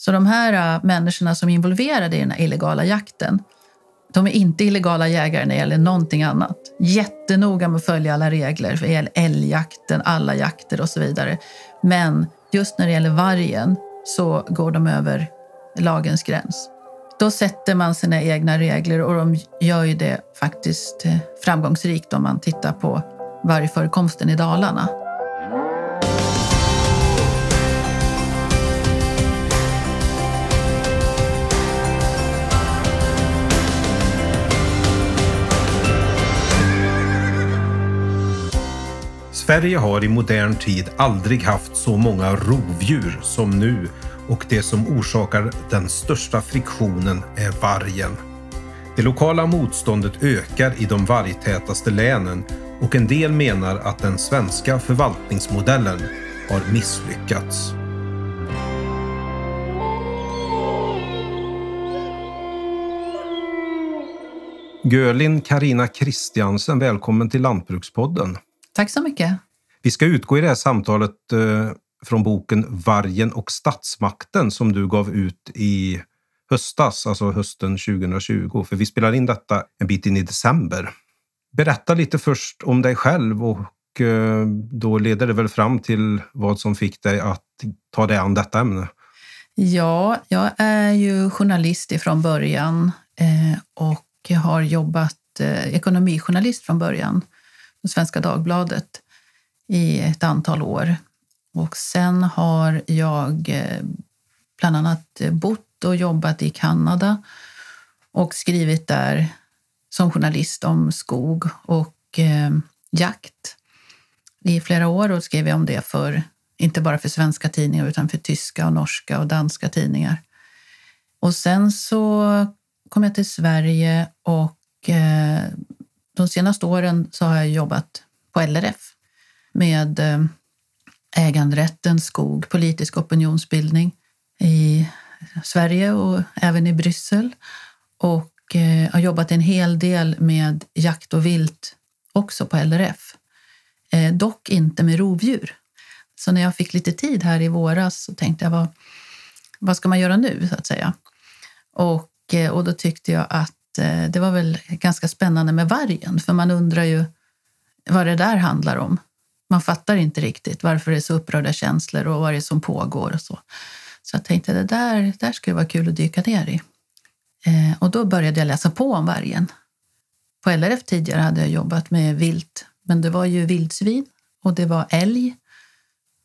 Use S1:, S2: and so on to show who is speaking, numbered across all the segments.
S1: Så de här äh, människorna som är involverade i den här illegala jakten, de är inte illegala jägare när det gäller någonting annat. Jättenoga med att följa alla regler för älgjakten, alla jakter och så vidare. Men just när det gäller vargen så går de över lagens gräns. Då sätter man sina egna regler och de gör ju det faktiskt eh, framgångsrikt om man tittar på vargförekomsten i Dalarna.
S2: Sverige har i modern tid aldrig haft så många rovdjur som nu och det som orsakar den största friktionen är vargen. Det lokala motståndet ökar i de vargtätaste länen och en del menar att den svenska förvaltningsmodellen har misslyckats. Görlin Karina Kristiansen, välkommen till Lantbrukspodden.
S1: Tack så mycket.
S2: Vi ska utgå i det här samtalet eh, från boken Vargen och statsmakten som du gav ut i höstas, alltså hösten 2020. För vi spelar in detta en bit in i december. Berätta lite först om dig själv och eh, då leder det väl fram till vad som fick dig att ta dig an detta ämne.
S1: Ja, jag är ju journalist ifrån början eh, och har jobbat ekonomijournalist från början Svenska Dagbladet i ett antal år. Och sen har jag eh, bland annat eh, bott och jobbat i Kanada och skrivit där som journalist om skog och eh, jakt i flera år och skrev om det för, inte bara för svenska tidningar utan för tyska och norska och danska tidningar. Och sen så kom jag till Sverige och eh, de senaste åren så har jag jobbat på LRF med eh, äganderätten, skog, politisk opinionsbildning i Sverige och även i Bryssel. Och eh, har jobbat en hel del med jakt och vilt också på LRF. Eh, dock inte med rovdjur. Så när jag fick lite tid här i våras så tänkte jag, vad, vad ska man göra nu så att säga? Och, och då tyckte jag att Eh, det var väl ganska spännande med vargen, för man undrar ju vad det där handlar om. Man fattar inte riktigt varför det är så upprörda känslor och vad det är som pågår och så. Så jag tänkte det där, där skulle vara kul att dyka ner i. Eh, och då började jag läsa på om vargen. På LRF tidigare hade jag jobbat med vilt, men det var ju vildsvin och det var älg.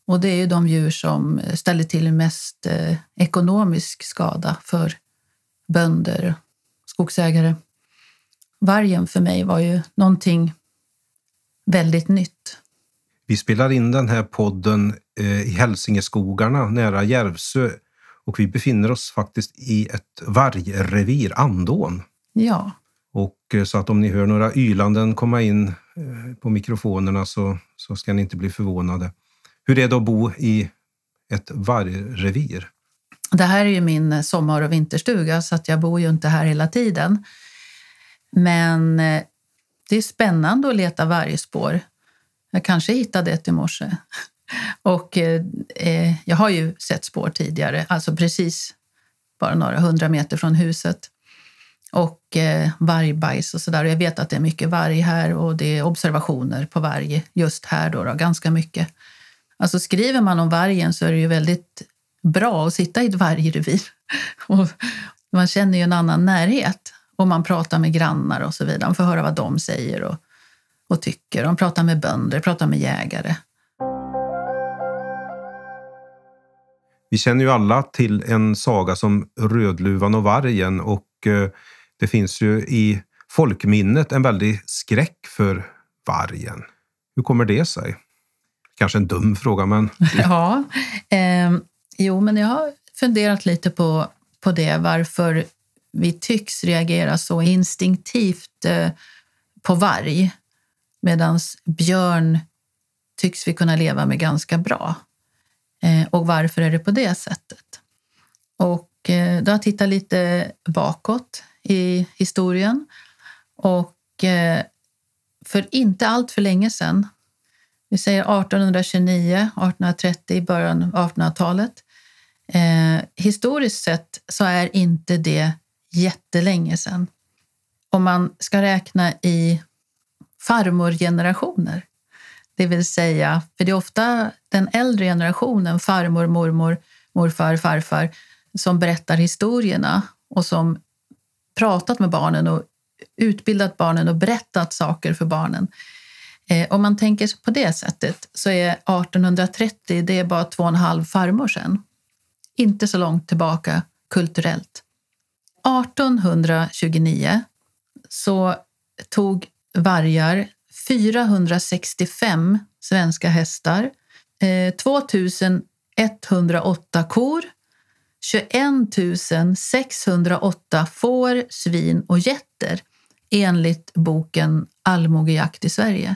S1: Och det är ju de djur som ställer till mest eh, ekonomisk skada för bönder, skogsägare. Vargen för mig var ju någonting väldigt nytt.
S2: Vi spelar in den här podden eh, i Hälsingeskogarna nära Järvsö och vi befinner oss faktiskt i ett vargrevir, Andån.
S1: Ja.
S2: Och eh, så att om ni hör några ylanden komma in eh, på mikrofonerna så, så ska ni inte bli förvånade. Hur är det att bo i ett vargrevir?
S1: Det här är ju min eh, sommar och vinterstuga så att jag bor ju inte här hela tiden. Men eh, det är spännande att leta vargspår. Jag kanske hittade ett i morse. Och eh, eh, jag har ju sett spår tidigare, alltså precis bara några hundra meter från huset. Och eh, vargbajs och sådär. Jag vet att det är mycket varg här och det är observationer på varg just här då, då ganska mycket. Alltså skriver man om vargen så är det ju väldigt bra att sitta i ett vargrevir. Och man känner ju en annan närhet och man pratar med grannar och så vidare. Man får höra vad de säger och, och tycker. De pratar med bönder, pratar med jägare.
S2: Vi känner ju alla till en saga som Rödluvan och vargen och eh, det finns ju i folkminnet en väldig skräck för vargen. Hur kommer det sig? Kanske en dum fråga, men...
S1: ja, eh, jo, men jag har funderat lite på, på det, varför vi tycks reagera så instinktivt eh, på varg medan björn tycks vi kunna leva med ganska bra. Eh, och varför är det på det sättet? Och eh, då har jag tittat lite bakåt i historien och eh, för inte allt för länge sedan, vi säger 1829, 1830, i början av 1800-talet, Eh, historiskt sett så är inte det jättelänge sedan. Om man ska räkna i farmorgenerationer, det vill säga, för det är ofta den äldre generationen, farmor, mormor, morfar, farfar, som berättar historierna och som pratat med barnen och utbildat barnen och berättat saker för barnen. Eh, om man tänker på det sättet så är 1830 det är bara två och en halv farmor sedan. Inte så långt tillbaka kulturellt. 1829 så tog vargar 465 svenska hästar, eh, 2108 kor, 21 608 får, svin och getter enligt boken Allmogejakt i Sverige.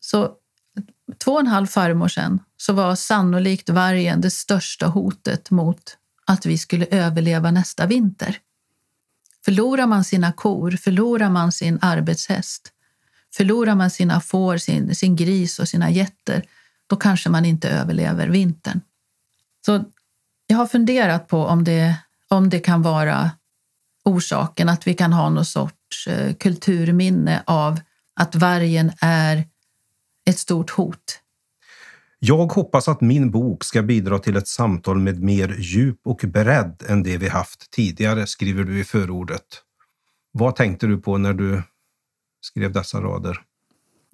S1: Så två och en halv farmor sedan så var sannolikt vargen det största hotet mot att vi skulle överleva nästa vinter. Förlorar man sina kor, förlorar man sin arbetshäst, förlorar man sina får, sin, sin gris och sina getter, då kanske man inte överlever vintern. Så jag har funderat på om det, om det kan vara orsaken, att vi kan ha någon sorts eh, kulturminne av att vargen är ett stort hot.
S2: Jag hoppas att min bok ska bidra till ett samtal med mer djup och bredd än det vi haft tidigare, skriver du i förordet. Vad tänkte du på när du skrev dessa rader?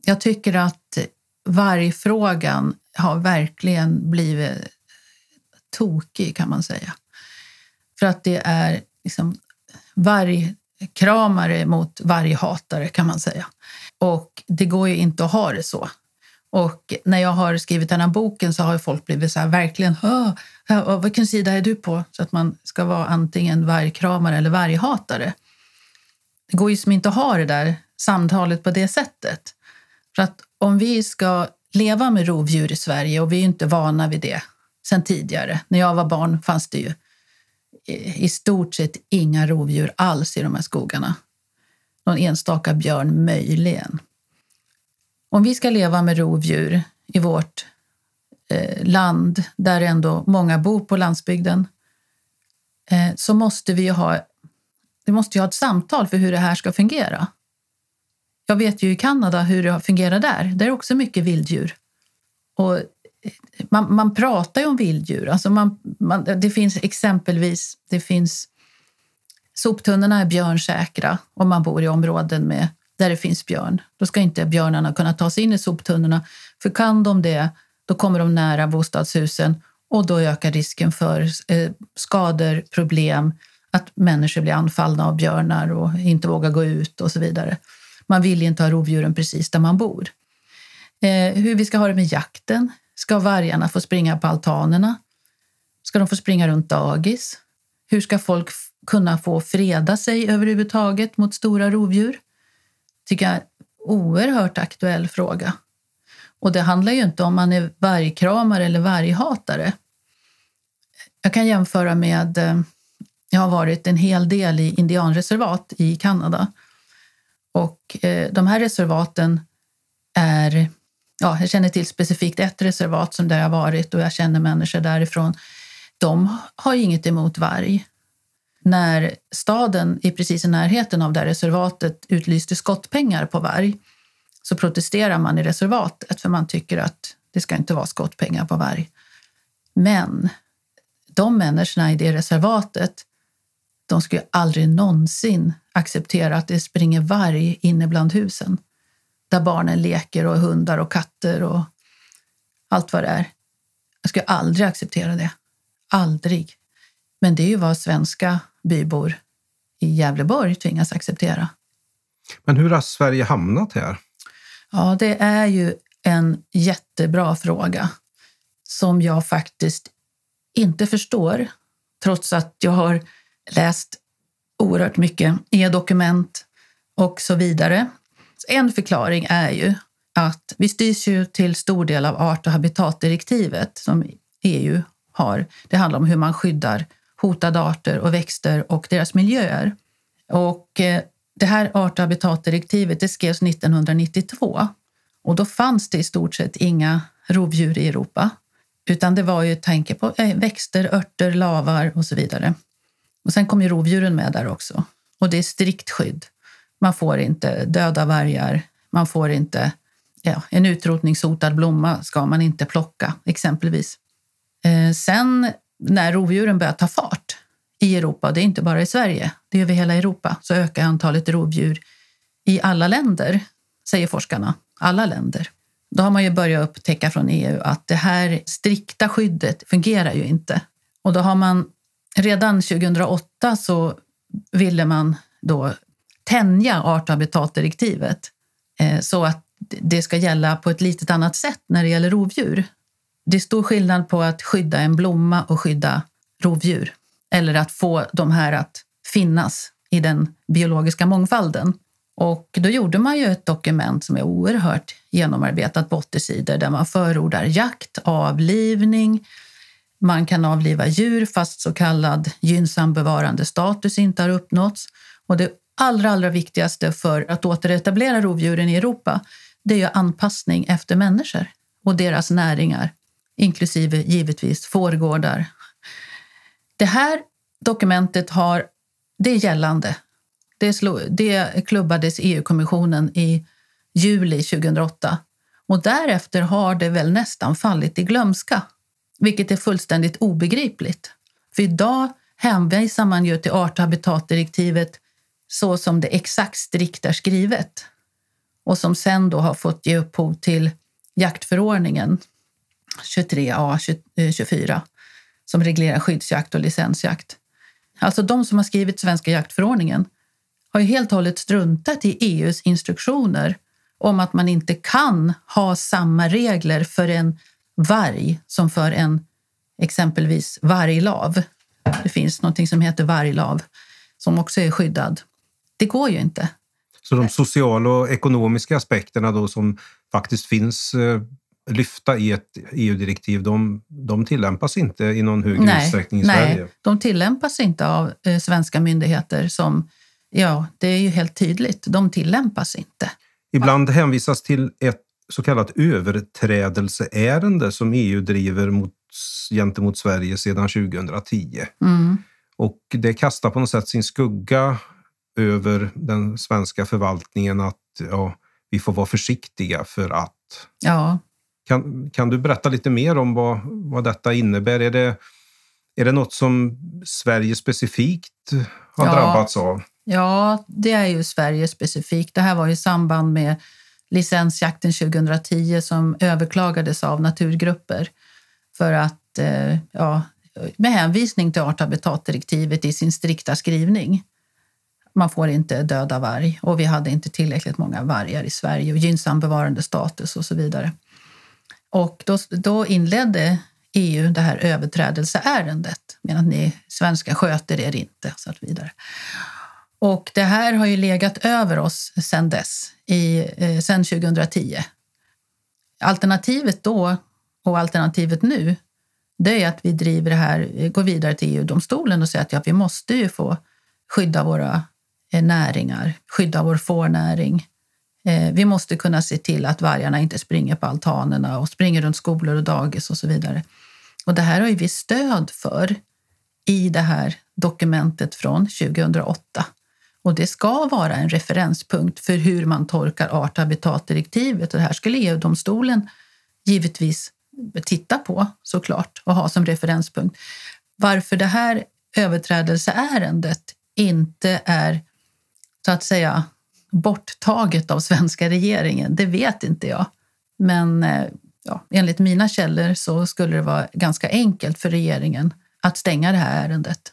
S1: Jag tycker att vargfrågan har verkligen blivit tokig kan man säga. För att det är liksom vargkramare mot varghatare kan man säga. Och det går ju inte att ha det så. Och när jag har skrivit den här boken så har folk blivit så här, verkligen, vilken sida är du på? Så att man ska vara antingen vargkramare eller varghatare. Det går ju som inte att ha det där samtalet på det sättet. För att om vi ska leva med rovdjur i Sverige och vi är inte vana vid det sen tidigare. När jag var barn fanns det ju i stort sett inga rovdjur alls i de här skogarna. Någon enstaka björn möjligen. Om vi ska leva med rovdjur i vårt eh, land, där ändå många bor på landsbygden, eh, så måste vi ha, vi måste ha ett samtal för hur det här ska fungera. Jag vet ju i Kanada hur det fungerar där. Där är också mycket vilddjur. Och eh, man, man pratar ju om vilddjur. Alltså man, man, det finns exempelvis det finns, soptunnorna är björnsäkra om man bor i områden med, där det finns björn. Då ska inte björnarna kunna ta sig in i soptunnorna. För kan de det, då kommer de nära bostadshusen och då ökar risken för eh, skador, problem, att människor blir anfallna av björnar och inte vågar gå ut och så vidare. Man vill inte ha rovdjuren precis där man bor. Eh, hur vi ska ha det med jakten. Ska vargarna få springa på altanerna? Ska de få springa runt dagis? Hur ska folk kunna få freda sig överhuvudtaget mot stora rovdjur? Tycker jag är en oerhört aktuell fråga. Och det handlar ju inte om man är vargkramare eller varghatare. Jag kan jämföra med, eh, jag har varit en hel del i indianreservat i Kanada. Och eh, de här reservaten är ja, jag känner till specifikt ett reservat som där jag varit och jag känner människor därifrån. De har ju inget emot varg. När staden i precis i närheten av det här reservatet utlyste skottpengar på varg så protesterar man i reservatet för man tycker att det ska inte vara skottpengar på varg. Men de människorna i det reservatet de skulle aldrig någonsin acceptera att det springer varg inne bland husen där barnen leker och hundar och katter och allt vad det är. Jag skulle aldrig acceptera det. Aldrig. Men det är ju vad svenska bybor i Gävleborg tvingas acceptera.
S2: Men hur har Sverige hamnat här?
S1: Ja, det är ju en jättebra fråga som jag faktiskt inte förstår, trots att jag har läst oerhört mycket e-dokument och så vidare. En förklaring är ju att vi styrs ju till stor del av art och habitatdirektivet som EU har. Det handlar om hur man skyddar hotade arter och växter och deras miljöer. Och eh, det här art och habitatdirektivet det skrevs 1992 och då fanns det i stort sett inga rovdjur i Europa. Utan det var ju tanke på eh, växter, örter, lavar och så vidare. Och sen kom ju rovdjuren med där också. Och det är strikt skydd. Man får inte döda vargar, man får inte... Ja, en utrotningshotad blomma ska man inte plocka, exempelvis. Eh, sen när rovdjuren börjar ta fart i Europa, det är inte bara i Sverige, det är över hela Europa, så ökar antalet rovdjur i alla länder, säger forskarna. Alla länder. Då har man ju börjat upptäcka från EU att det här strikta skyddet fungerar ju inte. Och då har man redan 2008 så ville man då tänja art och habitatdirektivet eh, så att det ska gälla på ett litet annat sätt när det gäller rovdjur. Det är stor skillnad på att skydda en blomma och skydda rovdjur eller att få de här att finnas i den biologiska mångfalden. Och då gjorde man ju ett dokument som är oerhört genomarbetat på 80 sidor där man förordar jakt, avlivning, man kan avliva djur fast så kallad gynnsam bevarandestatus inte har uppnåtts. Och det allra, allra viktigaste för att återetablera rovdjuren i Europa det är ju anpassning efter människor och deras näringar, inklusive givetvis fårgårdar. Det här dokumentet har, det är gällande det, slog, det klubbades EU-kommissionen i juli 2008 och därefter har det väl nästan fallit i glömska, vilket är fullständigt obegripligt. För idag hänvisar man ju till art och habitatdirektivet så som det exakt strikt är skrivet och som sen då har fått ge upphov till jaktförordningen 23a 24 eh, som reglerar skyddsjakt och licensjakt. Alltså de som har skrivit svenska jaktförordningen har ju helt och hållet struntat i EUs instruktioner om att man inte kan ha samma regler för en varg som för en exempelvis varglav. Det finns något som heter varglav som också är skyddad. Det går ju inte.
S2: Så de sociala och ekonomiska aspekterna då som faktiskt finns eh, lyfta i ett EU-direktiv, de, de tillämpas inte i någon högre nej, utsträckning i Sverige?
S1: Nej, de tillämpas inte av eh, svenska myndigheter som Ja, det är ju helt tydligt. De tillämpas inte.
S2: Ibland hänvisas till ett så kallat överträdelseärende som EU driver mot, gentemot Sverige sedan 2010. Mm. Och det kastar på något sätt sin skugga över den svenska förvaltningen att ja, vi får vara försiktiga för att.
S1: Ja.
S2: Kan, kan du berätta lite mer om vad, vad detta innebär? Är det, är det något som Sverige specifikt har ja. drabbats av?
S1: Ja, det är ju Sverige specifikt. Det här var i samband med licensjakten 2010 som överklagades av naturgrupper för att, eh, ja, med hänvisning till art och habitatdirektivet i sin strikta skrivning. Man får inte döda varg och vi hade inte tillräckligt många vargar i Sverige och gynnsam bevarandestatus och så vidare. Och då, då inledde EU det här överträdelseärendet medan ni svenskar sköter er inte och så vidare. Och det här har ju legat över oss sedan dess, i, eh, sedan 2010. Alternativet då och alternativet nu, det är att vi driver det här, eh, går vidare till EU-domstolen och säger att ja, vi måste ju få skydda våra eh, näringar, skydda vår fårnäring. Eh, vi måste kunna se till att vargarna inte springer på altanerna och springer runt skolor och dagis och så vidare. Och det här har ju vi stöd för i det här dokumentet från 2008. Och det ska vara en referenspunkt för hur man tolkar art och habitatdirektivet. Och det här skulle EU-domstolen givetvis titta på såklart och ha som referenspunkt. Varför det här överträdelseärendet inte är så att säga borttaget av svenska regeringen, det vet inte jag. Men eh, ja, enligt mina källor så skulle det vara ganska enkelt för regeringen att stänga det här ärendet.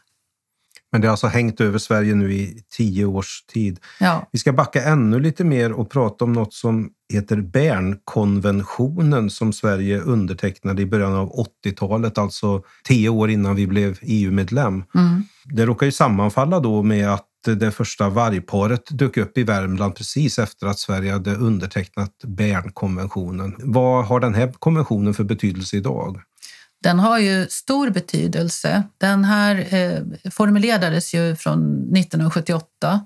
S2: Men det har alltså hängt över Sverige nu i tio års tid.
S1: Ja.
S2: Vi ska backa ännu lite mer och prata om något som heter Bernkonventionen som Sverige undertecknade i början av 80-talet, alltså tio år innan vi blev EU-medlem. Mm. Det råkar ju sammanfalla då med att det första vargparet dök upp i Värmland precis efter att Sverige hade undertecknat Bernkonventionen. Vad har den här konventionen för betydelse idag?
S1: Den har ju stor betydelse. Den här eh, formulerades ju från 1978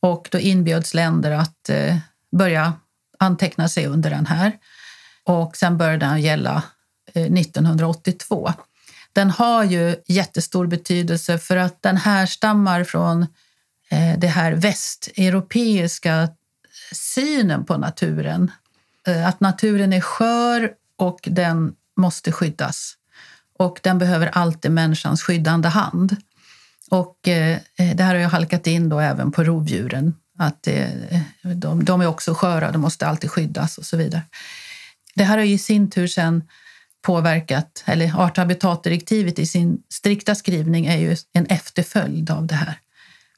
S1: och då inbjöds länder att eh, börja anteckna sig under den här. Och sen började den gälla eh, 1982. Den har ju jättestor betydelse för att den härstammar från Eh, det här västeuropeiska synen på naturen. Eh, att naturen är skör och den måste skyddas. Och den behöver alltid människans skyddande hand. Och eh, det här har jag halkat in då även på rovdjuren. Att de, de, är också sköra, de måste alltid skyddas och så vidare. Det här har i sin tur sen påverkat, eller art och habitatdirektivet i sin strikta skrivning är ju en efterföljd av det här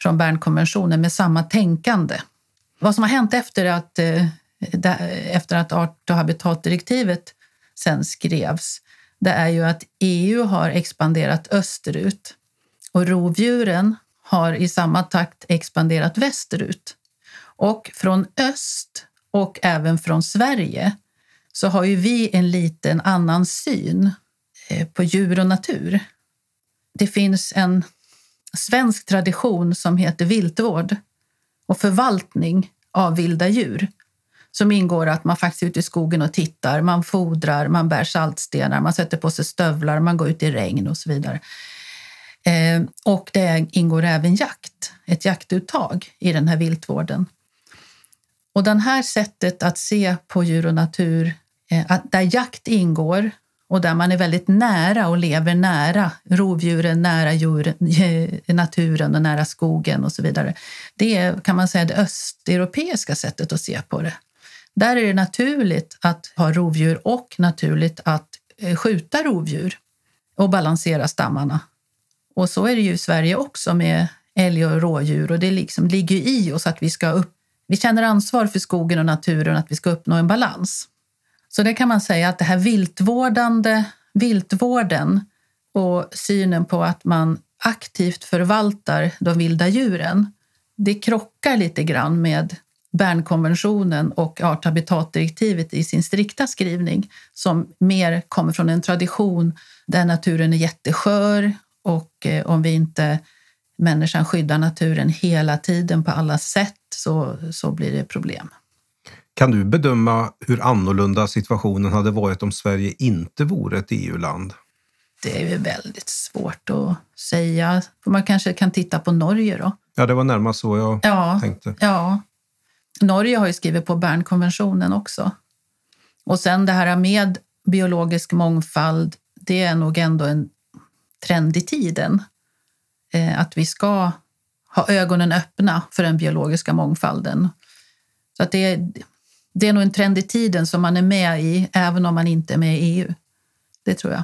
S1: från Bernkonventionen med samma tänkande. Vad som har hänt efter att, eh, efter att art och habitatdirektivet sen skrevs, det är ju att EU har expanderat österut och rovdjuren har i samma takt expanderat västerut. Och från öst och även från Sverige så har ju vi en liten annan syn eh, på djur och natur. Det finns en svensk tradition som heter viltvård och förvaltning av vilda djur som ingår att man faktiskt är ute i skogen och tittar, man fodrar, man bär saltstenar, man sätter på sig stövlar, man går ut i regn och så vidare. Eh, och det ingår även jakt, ett jaktuttag i den här viltvården. Och det här sättet att se på djur och natur, eh, där jakt ingår och där man är väldigt nära och lever nära rovdjuren, nära djuren, eh, naturen och nära skogen och så vidare. Det är kan man säga det östeuropeiska sättet att se på det. Där är det naturligt att ha rovdjur och naturligt att eh, skjuta rovdjur och balansera stammarna. Och så är det ju i Sverige också med älg och rådjur och det liksom ligger i oss att vi ska upp, vi känner ansvar för skogen och naturen att vi ska uppnå en balans. Så det kan man säga att det här viltvårdande, viltvården och synen på att man aktivt förvaltar de vilda djuren, det krockar lite grann med Bernkonventionen och art habitatdirektivet i sin strikta skrivning som mer kommer från en tradition där naturen är jätteskör och eh, om vi inte människan skyddar naturen hela tiden på alla sätt så, så blir det problem.
S2: Kan du bedöma hur annorlunda situationen hade varit om Sverige inte vore ett EU-land?
S1: Det är ju väldigt svårt att säga. Man kanske kan titta på Norge då.
S2: Ja, det var närmast så jag
S1: ja,
S2: tänkte.
S1: Ja, Norge har ju skrivit på Bernkonventionen också. Och sen det här med biologisk mångfald, det är nog ändå en trend i tiden. Eh, att vi ska ha ögonen öppna för den biologiska mångfalden. Så att det, det är nog en trend i tiden som man är med i, även om man inte är med i EU. Det tror jag.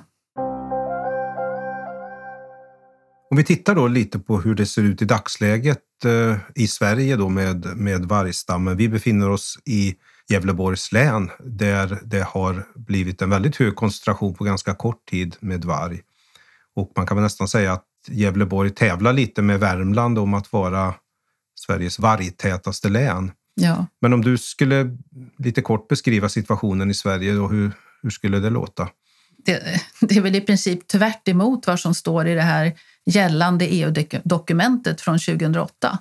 S2: Om vi tittar då lite på hur det ser ut i dagsläget eh, i Sverige då med, med vargstammen. Vi befinner oss i Gävleborgs län där det har blivit en väldigt hög koncentration på ganska kort tid med varg. Och man kan väl nästan säga att Gävleborg tävlar lite med Värmland om att vara Sveriges vargtätaste län.
S1: Ja.
S2: Men om du skulle lite kort beskriva situationen i Sverige, då, hur, hur skulle det låta?
S1: Det, det är väl i princip tvärt vad som står i det här gällande EU-dokumentet från 2008.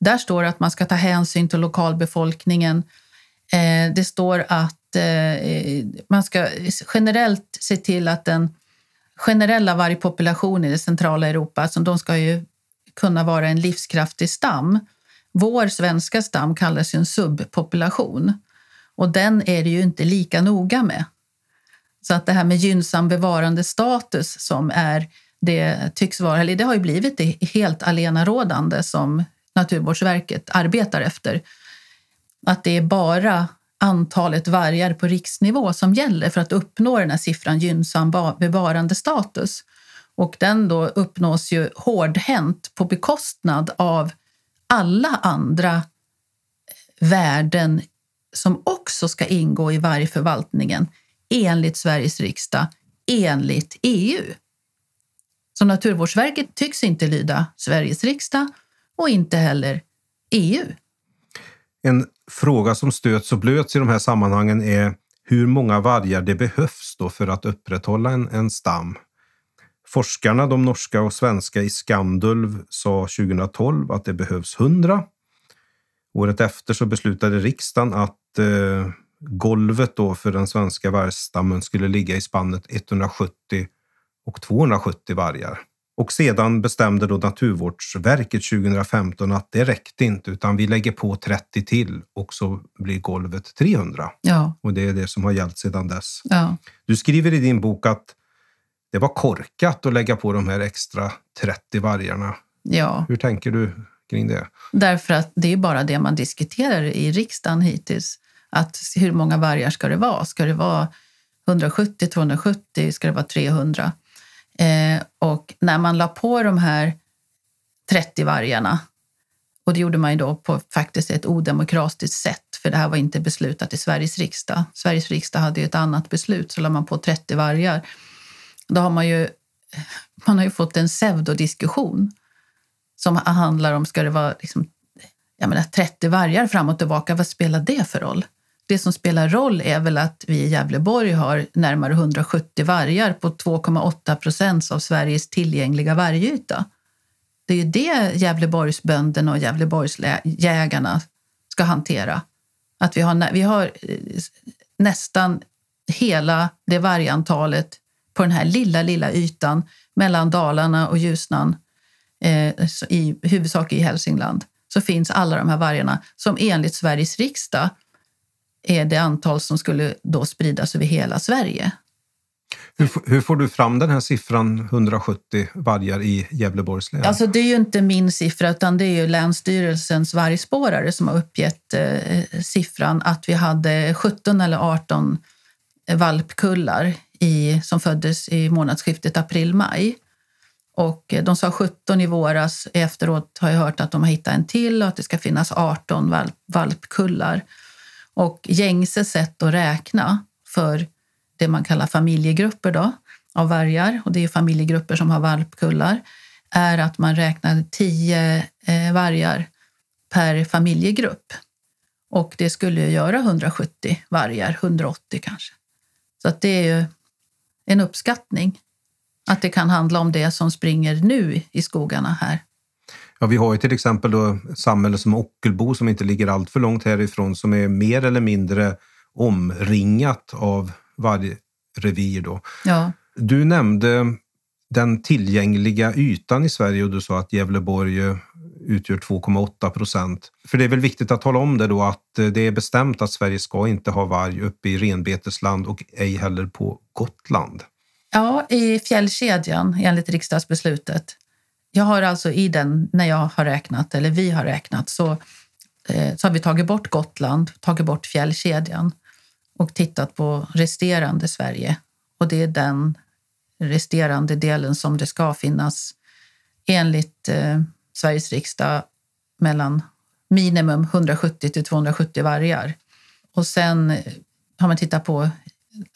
S1: Där står det att man ska ta hänsyn till lokalbefolkningen. Eh, det står att eh, man ska generellt se till att den generella vargpopulationen i det centrala Europa, alltså de ska ju kunna vara en livskraftig stam. Vår svenska stam kallas ju en subpopulation och den är det ju inte lika noga med. Så att det här med gynnsam bevarandestatus som är det tycks vara, eller det har ju blivit det helt alenarådande som Naturvårdsverket arbetar efter. Att det är bara antalet vargar på riksnivå som gäller för att uppnå den här siffran gynnsam bevarandestatus. Och den då uppnås ju hårdhänt på bekostnad av alla andra värden som också ska ingå i vargförvaltningen enligt Sveriges riksdag, enligt EU. Så Naturvårdsverket tycks inte lyda Sveriges riksdag och inte heller EU.
S2: En fråga som stöts och blöts i de här sammanhangen är hur många vargar det behövs då för att upprätthålla en, en stam. Forskarna, de norska och svenska i Skandulv, sa 2012 att det behövs 100. Året efter så beslutade riksdagen att eh, golvet då för den svenska vargstammen skulle ligga i spannet 170 och 270 vargar. Och sedan bestämde då Naturvårdsverket 2015 att det räckte inte utan vi lägger på 30 till och så blir golvet 300.
S1: Ja.
S2: Och det är det som har gällt sedan dess.
S1: Ja.
S2: Du skriver i din bok att det var korkat att lägga på de här extra 30 vargarna.
S1: ja.
S2: Hur tänker du kring det?
S1: Därför att det är bara det man diskuterar i riksdagen hittills. Att hur många vargar ska det vara? Ska det vara 170, 270, ska det vara 300? Eh, och när man la på de här 30 vargarna, och det gjorde man ju då på faktiskt ett odemokratiskt sätt, för det här var inte beslutat i Sveriges riksdag. Sveriges riksdag hade ju ett annat beslut, så la man på 30 vargar. Då har man ju, man har ju fått en pseudodiskussion som handlar om, ska det vara liksom, jag menar, 30 vargar fram och tillbaka, vad spelar det för roll? Det som spelar roll är väl att vi i Gävleborg har närmare 170 vargar på 2,8 procent av Sveriges tillgängliga vargyta. Det är ju det Gävleborgsbönderna och Gävleborgsjägarna ska hantera. Att vi har, vi har eh, nästan hela det vargantalet på den här lilla, lilla ytan mellan Dalarna och Ljusnan, eh, i huvudsak i Hälsingland, så finns alla de här vargarna som enligt Sveriges riksdag är det antal som skulle då spridas över hela Sverige.
S2: Hur, hur får du fram den här siffran 170 vargar i Gävleborgs län?
S1: Alltså det är ju inte min siffra utan det är ju Länsstyrelsens vargspårare som har uppgett eh, siffran att vi hade 17 eller 18 valpkullar i, som föddes i månadsskiftet april-maj. Och eh, de sa 17 i våras. Efteråt har jag hört att de har hittat en till och att det ska finnas 18 valp, valpkullar. Och gängse sätt att räkna för det man kallar familjegrupper då, av vargar, och det är familjegrupper som har valpkullar, är att man räknar 10 eh, vargar per familjegrupp. Och det skulle ju göra 170 vargar, 180 kanske. Så att det är ju en uppskattning att det kan handla om det som springer nu i skogarna här.
S2: Ja, vi har ju till exempel då samhälle som Ockelbo som inte ligger allt för långt härifrån som är mer eller mindre omringat av vargrevir. Då.
S1: Ja,
S2: Du nämnde den tillgängliga ytan i Sverige och du sa att Gävleborg eh, utgör 2,8 procent. För det är väl viktigt att tala om det då att eh, det är bestämt att Sverige ska inte ha varg uppe i renbetesland och ej heller på Gotland.
S1: ja i fjällkedjan enligt riksdagsbeslutet. Jag har alltså i den, när jag har räknat, eller vi har räknat, så, eh, så har vi tagit bort Gotland, tagit bort fjällkedjan och tittat på resterande Sverige. Och det är den resterande delen som det ska finnas enligt eh, Sveriges riksdag mellan minimum 170 till 270 vargar. Och sen eh, har man tittat på,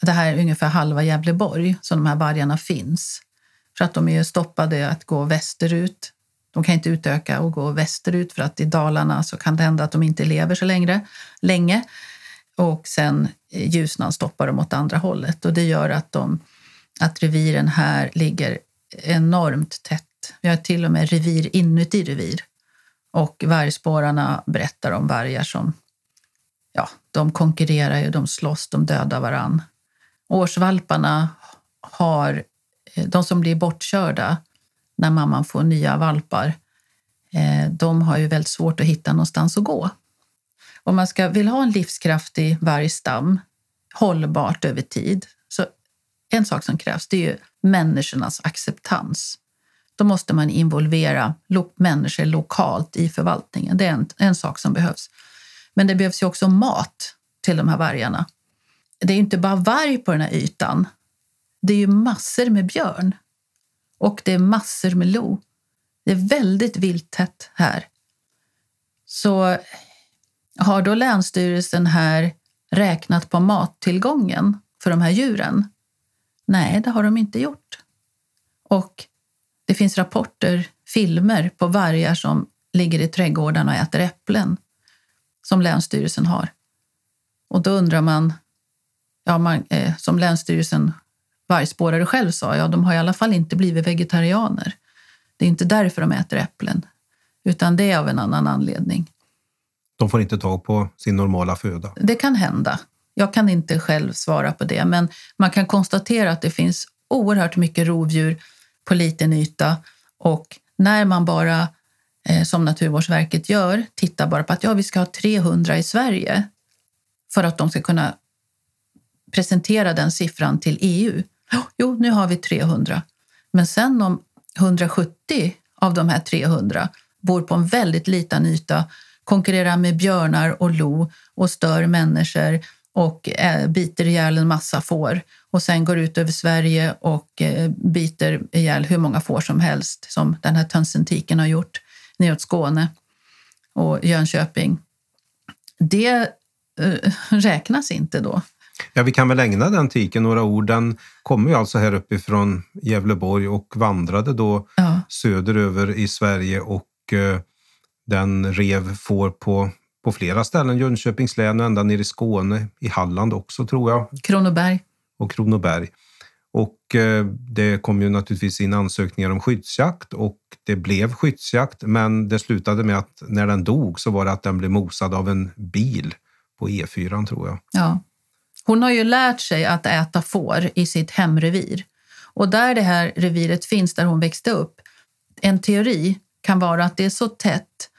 S1: det här är ungefär halva Gävleborg som de här vargarna finns. För att de är ju stoppade att gå västerut. De kan inte utöka och gå västerut för att i Dalarna så kan det hända att de inte lever så längre, länge. Och sen eh, Ljusnan stoppar dem åt andra hållet och det gör att, de, att reviren här ligger enormt tätt. Vi har till och med revir inuti revir. Och vargspårarna berättar om vargar som ja, de konkurrerar ju, de slåss, de dödar varann. Årsvalparna har, eh, de som blir bortkörda när mamman får nya valpar, eh, de har ju väldigt svårt att hitta någonstans att gå. Om man ska, vill ha en livskraftig vargstam, hållbart över tid, så en sak som krävs det är ju människornas acceptans. Då måste man involvera lo- människor lokalt i förvaltningen. Det är en, en sak som behövs. Men det behövs ju också mat till de här vargarna. Det är ju inte bara varg på den här ytan. Det är ju massor med björn. Och det är massor med lo. Det är väldigt vilttätt här. Så har då Länsstyrelsen här räknat på mattillgången för de här djuren? Nej, det har de inte gjort. Och det finns rapporter, filmer på vargar som ligger i trädgårdarna och äter äpplen som Länsstyrelsen har. Och då undrar man, ja, man eh, som Länsstyrelsen vargspårare själv sa, ja, de har i alla fall inte blivit vegetarianer. Det är inte därför de äter äpplen, utan det är av en annan anledning.
S2: De får inte tag på sin normala föda.
S1: Det kan hända. Jag kan inte själv svara på det, men man kan konstatera att det finns oerhört mycket rovdjur på liten yta och när man bara, eh, som Naturvårdsverket gör, tittar bara på att ja, vi ska ha 300 i Sverige för att de ska kunna presentera den siffran till EU. Oh, jo, nu har vi 300. Men sen om 170 av de här 300 bor på en väldigt liten yta, konkurrerar med björnar och lo och stör människor och eh, biter ihjäl en massa får och sen går ut över Sverige och eh, biter ihjäl hur många får som helst som den här tönsentiken har gjort neråt Skåne och Jönköping. Det eh, räknas inte då.
S2: Ja, vi kan väl ägna den tiken några ord. Den kommer ju alltså här uppifrån Gävleborg och vandrade då ja. söderöver i Sverige och eh, den rev får på, på flera ställen, Jönköpings län och ända ner i Skåne, i Halland också tror jag.
S1: Kronoberg.
S2: Och Kronoberg. Och eh, det kom ju naturligtvis in ansökningar om skyddsjakt och det blev skyddsjakt, men det slutade med att när den dog så var det att den blev mosad av en bil på E4 tror jag.
S1: Ja. Hon har ju lärt sig att äta får i sitt hemrevir. Och där det här reviret finns, där hon växte upp, en teori kan vara att det är så tätt,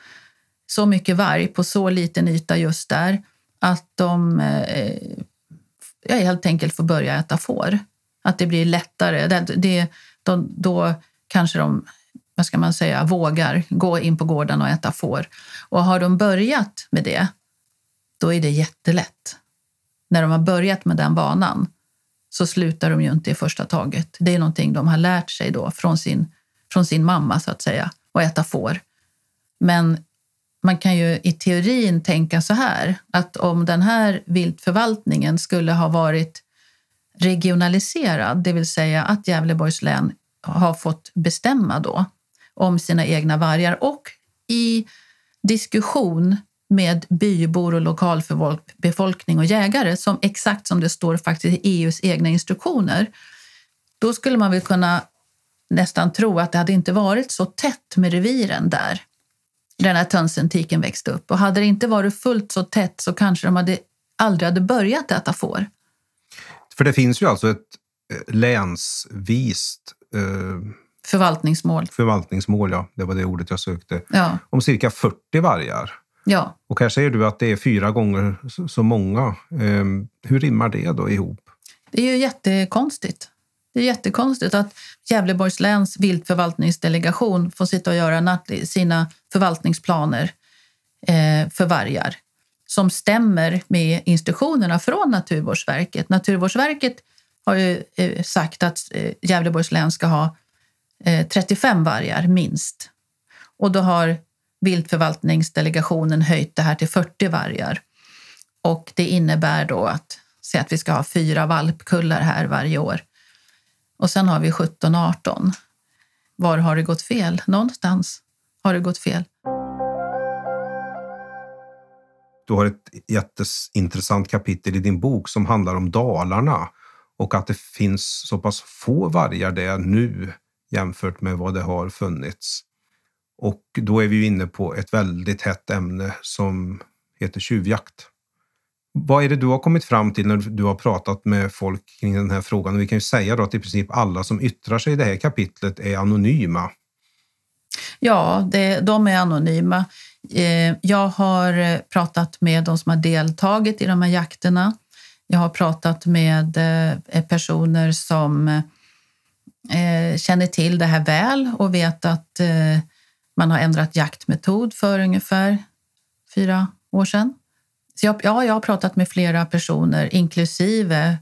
S1: så mycket varg på så liten yta just där, att de eh, jag helt enkelt får börja äta får. Att det blir lättare. Det, det, då, då kanske de vad ska man säga, vågar gå in på gården och äta får. Och har de börjat med det, då är det jättelätt när de har börjat med den vanan så slutar de ju inte i första taget. Det är någonting de har lärt sig då från sin, från sin mamma så att säga, att äta får. Men man kan ju i teorin tänka så här att om den här viltförvaltningen skulle ha varit regionaliserad, det vill säga att Gävleborgs län har fått bestämma då om sina egna vargar och i diskussion med bybor och lokalbefolkning och jägare, som exakt som det står faktiskt i EUs egna instruktioner, då skulle man väl kunna nästan tro att det hade inte varit så tätt med reviren där den här tönsentiken växte upp. Och hade det inte varit fullt så tätt så kanske de hade aldrig hade börjat äta får.
S2: För det finns ju alltså ett eh, länsvist eh,
S1: förvaltningsmål.
S2: Förvaltningsmål, ja. Det var det ordet jag sökte.
S1: Ja.
S2: Om cirka 40 vargar.
S1: Ja.
S2: Och här säger du att det är fyra gånger så många. Ehm, hur rimmar det då ihop?
S1: Det är ju jättekonstigt. Det är jättekonstigt att Gävleborgs läns viltförvaltningsdelegation får sitta och göra sina förvaltningsplaner eh, för vargar som stämmer med instruktionerna från Naturvårdsverket. Naturvårdsverket har ju eh, sagt att eh, Gävleborgs län ska ha 35 vargar minst. Och då har viltförvaltningsdelegationen höjt det här till 40 vargar. Och det innebär då att, säg att vi ska ha fyra valpkullar här varje år. Och sen har vi 17, 18. Var har det gått fel? Någonstans har det gått fel.
S2: Du har ett jätteintressant kapitel i din bok som handlar om Dalarna och att det finns så pass få vargar där nu jämfört med vad det har funnits. Och då är vi inne på ett väldigt hett ämne som heter tjuvjakt. Vad är det du har kommit fram till när du har pratat med folk kring den här frågan? Vi kan ju säga då att i princip alla som yttrar sig i det här kapitlet är anonyma.
S1: Ja, det, de är anonyma. Eh, jag har eh, pratat med de som har deltagit i de här jakterna. Jag har pratat med eh, personer som känner till det här väl och vet att man har ändrat jaktmetod för ungefär fyra år sedan. Så jag, ja, jag har pratat med flera personer, inklusive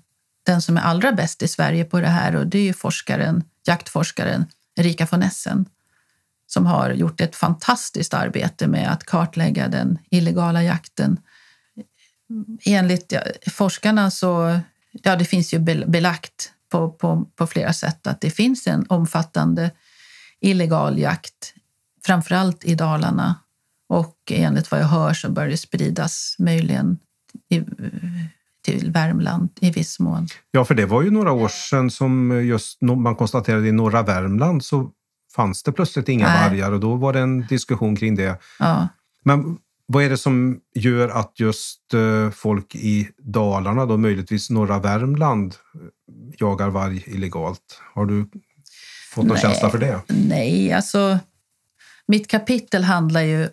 S1: den som är allra bäst i Sverige på det här och det är ju forskaren, jaktforskaren Erika von Essen som har gjort ett fantastiskt arbete med att kartlägga den illegala jakten. Enligt forskarna så ja, det finns ju belagt på, på, på flera sätt att det finns en omfattande illegal jakt, framförallt i Dalarna och enligt vad jag hör så bör det spridas möjligen i, till Värmland i viss mån.
S2: Ja, för det var ju några år sedan som just man konstaterade i norra Värmland så fanns det plötsligt inga Nej. vargar och då var det en diskussion kring det.
S1: Ja.
S2: Men Vad är det som gör att just eh, folk i Dalarna, då möjligtvis norra Värmland, jagar varg illegalt? Har du fått någon
S1: Nej.
S2: känsla för det?
S1: Nej, alltså mitt kapitel handlar ju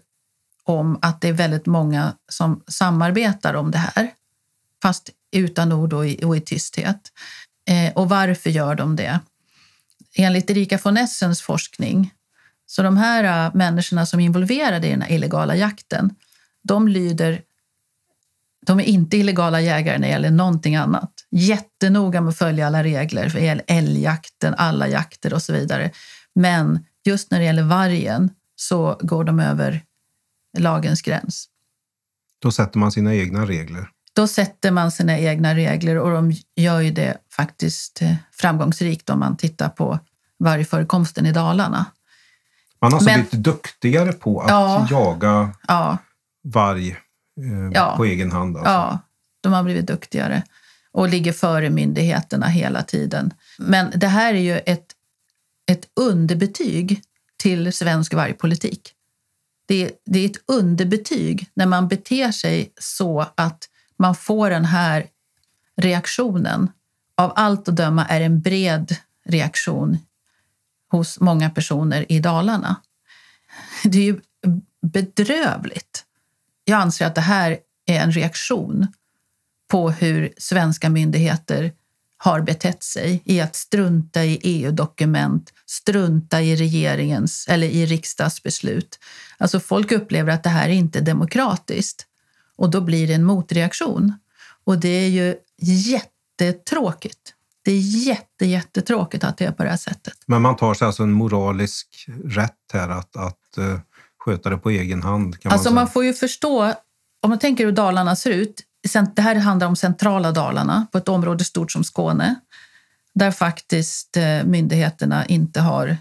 S1: om att det är väldigt många som samarbetar om det här, fast utan ord och i, och i tysthet. Eh, och varför gör de det? Enligt Erika von Essens forskning, så de här ä, människorna som är involverade i den här illegala jakten, de lyder de är inte illegala jägare när det gäller någonting annat. Jättenoga med att följa alla regler för älgjakten, alla jakter och så vidare. Men just när det gäller vargen så går de över lagens gräns.
S2: Då sätter man sina egna regler.
S1: Då sätter man sina egna regler och de gör ju det faktiskt eh, framgångsrikt om man tittar på vargförekomsten i Dalarna.
S2: Man har alltså
S1: Men-
S2: blivit duktigare på att
S1: Ja.
S2: jaga
S1: Ja,
S2: varg eh,
S1: Ja.
S2: på egen hand. Alltså.
S1: Ja, de har blivit duktigare och ligger före myndigheterna hela tiden. Men det här är ju ett, ett underbetyg till svensk vargpolitik. Det är, det är ett underbetyg när man beter sig så att man får den här reaktionen. Av allt att döma är en bred reaktion hos många personer i Dalarna. Det är ju bedrövligt. Jag anser att det här är en reaktion på hur svenska myndigheter har betett sig i att strunta i EU-dokument, strunta i regeringens eller i riksdagsbeslut. Alltså folk upplever att det här är inte är demokratiskt och då blir det en motreaktion. Och det är ju jättetråkigt. Det är jätte, jättetråkigt att det är på det här sättet.
S2: Men man tar sig alltså en moralisk rätt här att, att eh, sköta det på egen hand. Kan
S1: Alltså
S2: man
S1: man får ju förstå, om man tänker hur Dalarna ser ut. Det här handlar om centrala Dalarna, på ett område stort som Skåne där faktiskt eh, myndigheterna inte har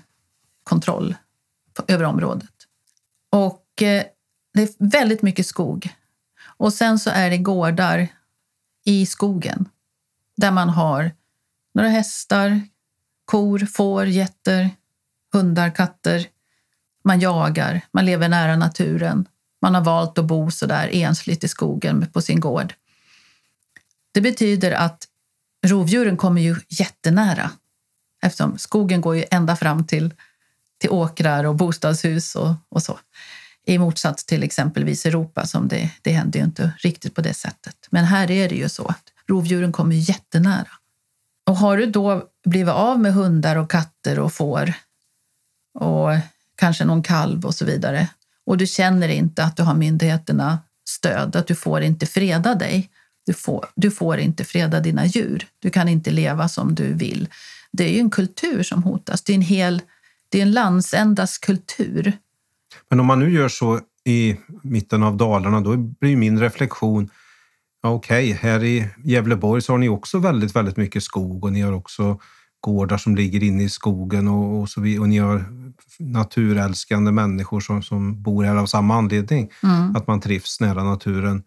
S1: kontroll över området. Och eh, det är väldigt mycket skog. Och sen så är det gårdar i skogen där man har några hästar, kor, får, getter, hundar, katter. Man jagar, man lever nära naturen. Man har valt att bo så där ensligt i skogen på sin gård. Det betyder att rovdjuren kommer ju jättenära eftersom skogen går ju ända fram till, till åkrar och bostadshus och, och så. I motsats till exempelvis Europa, som det, det händer ju inte riktigt på det sättet. Men här är det ju så att rovdjuren kommer jättenära. Och har du då blivit av med hundar och katter och får och kanske någon kalv och så vidare och du känner inte att du har myndigheterna stöd, att du får inte freda dig. Du får, du får inte freda dina djur. Du kan inte leva som du vill. Det är ju en kultur som hotas. Det är en hel det är en landsändas kultur.
S2: Men om man nu gör så i mitten av Dalarna, då blir min reflektion okej, här i Gävleborg så har ni också väldigt, väldigt mycket skog och ni har också gårdar som ligger inne i skogen och, och, så vidare. Och ni har naturälskande människor som, som bor här av samma anledning,
S1: Mm.
S2: att man trivs nära naturen.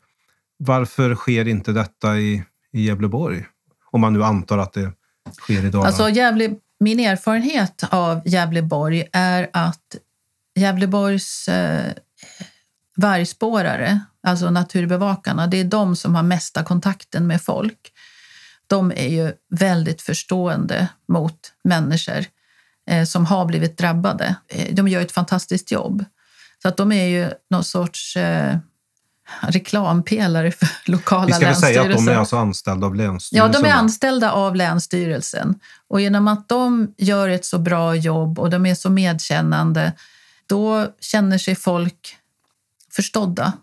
S2: Varför sker inte detta i, i Gävleborg? Om man nu antar att det sker i Dalarna.
S1: Alltså, Gävle, min erfarenhet av Gävleborg är att Gävleborgs eh, vargspårare, alltså naturbevakarna, det är de som har mesta kontakten med folk. De är ju väldigt förstående mot människor eh, som har blivit drabbade. Eh, de gör ett fantastiskt jobb. Så att de är ju någon sorts eh, reklampelare för lokala
S2: Vi ska väl säga att de är
S1: länsstyrelser.
S2: alltså anställda av
S1: Ja,
S2: Länsstyrelsen?
S1: de är anställda av Länsstyrelsen. Och genom att de gör ett så bra jobb och de är så medkännande, då känner sig folk förstådda.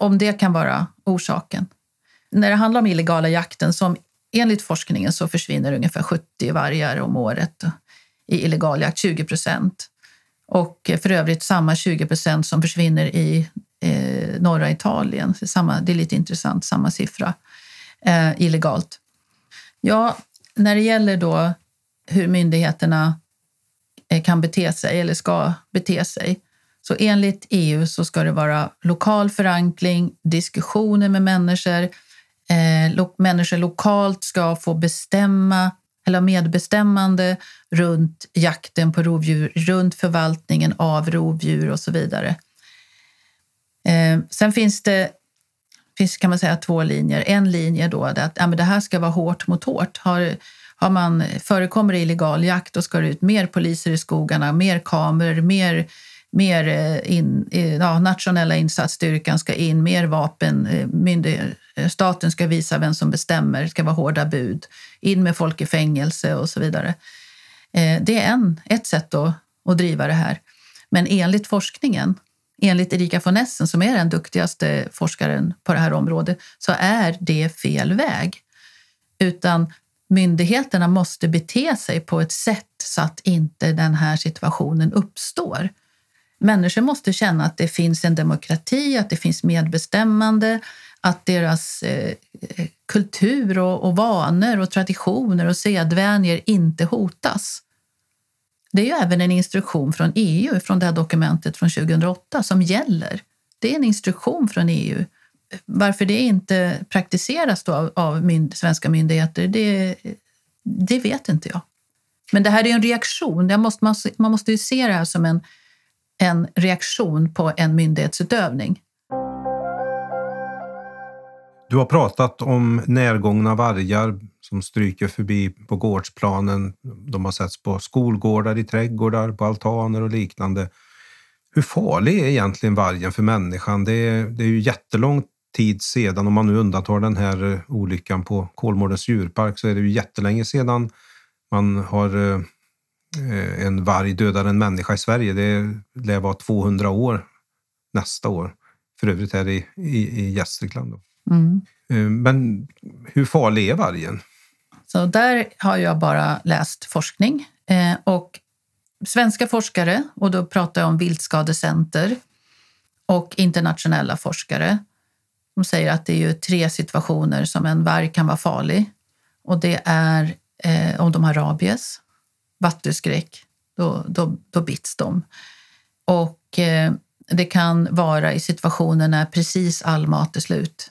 S1: Om det kan vara orsaken. När det handlar om illegala jakten, som enligt forskningen så försvinner ungefär 70 vargar om året i illegal jakt, 20 procent. Och för övrigt samma 20 procent som försvinner i eh, norra Italien. Samma, det är lite intressant, samma siffra eh, illegalt. Ja, när det gäller då hur myndigheterna eh, kan bete sig eller ska bete sig så enligt EU så ska det vara lokal förankring, diskussioner med människor. Eh, lo- människor lokalt ska få bestämma eller ha medbestämmande runt jakten på rovdjur, runt förvaltningen av rovdjur och så vidare. Eh, sen finns det finns, kan man säga två linjer. En linje då är att ja, men det här ska vara hårt mot hårt. Har, har man, förekommer det illegal jakt då ska det ut mer poliser i skogarna, mer kameror, mer, mer eh, in, eh, ja, nationella insatsstyrkan ska in, mer vapen. Eh, Myndighet, staten ska visa vem som bestämmer, det ska vara hårda bud. In med folk i fängelse och så vidare. Det är en, ett sätt då att driva det här. Men enligt forskningen enligt Erika von Essen, som är den duktigaste forskaren på det här området, så är det fel väg. Utan myndigheterna måste bete sig på ett sätt så att inte den här situationen uppstår. Människor måste känna att det finns en demokrati, att det finns medbestämmande, att deras eh, kultur och, och vanor och traditioner och sedvänjor inte hotas. Det är ju även en instruktion från EU, från det här dokumentet från 2008, som gäller. Det är en instruktion från EU. Varför det inte praktiseras av, av mynd, svenska myndigheter, det, det vet inte jag. Men det här är en reaktion. Måste, man, man måste ju se det här som en, en reaktion på en myndighetsutövning.
S2: Du har pratat om närgångna vargar som stryker förbi på gårdsplanen. De har setts på skolgårdar, i trädgårdar, på altaner och liknande. Hur farlig är egentligen vargen för människan? Det är, det är ju jättelång tid sedan, om man nu undantar den här eh, olyckan på Kolmårdens djurpark, så är det ju jättelänge sedan man har eh, eh, en varg dödar en människa i Sverige. Det lär vara 200 år nästa år. För övrigt här i, i, i Gästrikland. Mm. Men hur farlig är vargen?
S1: Så där har jag bara läst forskning. Eh, och svenska forskare, och då pratar jag om Viltskadecenter och internationella forskare, de säger att det är ju tre situationer som en varg kan vara farlig. Och det är eh, om de har rabies, vattuskräck, då, då, då bits de. Och eh, det kan vara i situationer när precis all mat är slut.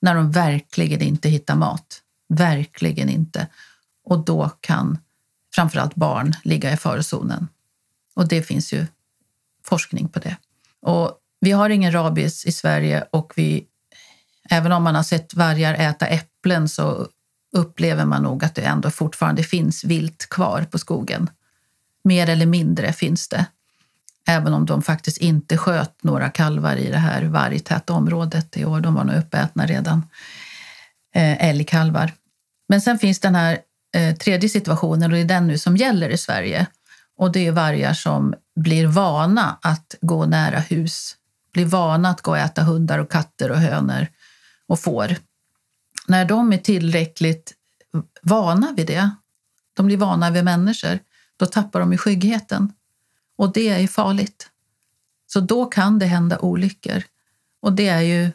S1: När de verkligen inte hittar mat. Verkligen inte. Och då kan framförallt barn ligga i farozonen. Och det finns ju forskning på det. Och vi har ingen rabies i Sverige och vi, även om man har sett vargar äta äpplen så upplever man nog att det ändå fortfarande finns vilt kvar på skogen. Mer eller mindre finns det. Även om de faktiskt inte sköt några kalvar i det här vargtäta området i år. De var nog uppätna redan. Eh, älgkalvar. Men sen finns den här eh, tredje situationen och det är den nu som gäller i Sverige. Och det är vargar som blir vana att gå nära hus, blir vana att gå och äta hundar och katter och hönor och får. När de är tillräckligt vana vid det, de blir vana vid människor, då tappar de i skyggheten. Och det är farligt. Så då kan det hända olyckor. Och det är ju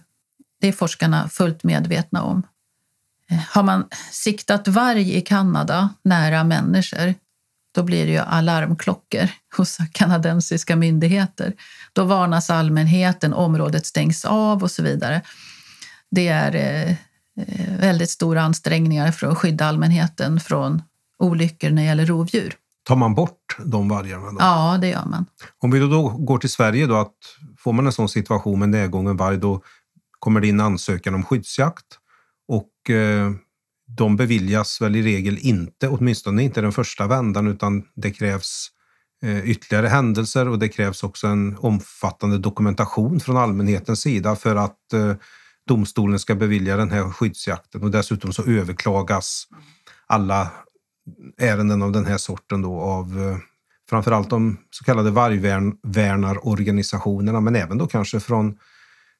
S1: det är forskarna fullt medvetna om. Har man siktat varg i Kanada nära människor, då blir det ju alarmklockor hos kanadensiska myndigheter. Då varnas allmänheten, området stängs av och så vidare. Det är eh, väldigt stora ansträngningar för att skydda allmänheten från olyckor när det gäller rovdjur.
S2: Tar man bort de vargarna? Då?
S1: Ja, det gör man.
S2: Om vi då går till Sverige, då, att får man en sån situation med nedgången varg, då kommer det in ansökan om skyddsjakt och eh, de beviljas väl i regel inte, åtminstone inte den första vändan, utan det krävs eh, ytterligare händelser och det krävs också en omfattande dokumentation från allmänhetens sida för att eh, domstolen ska bevilja den här skyddsjakten. Och dessutom så överklagas alla ärenden av den här sorten då av eh, framförallt de så kallade vargvärnarorganisationerna, men även då kanske från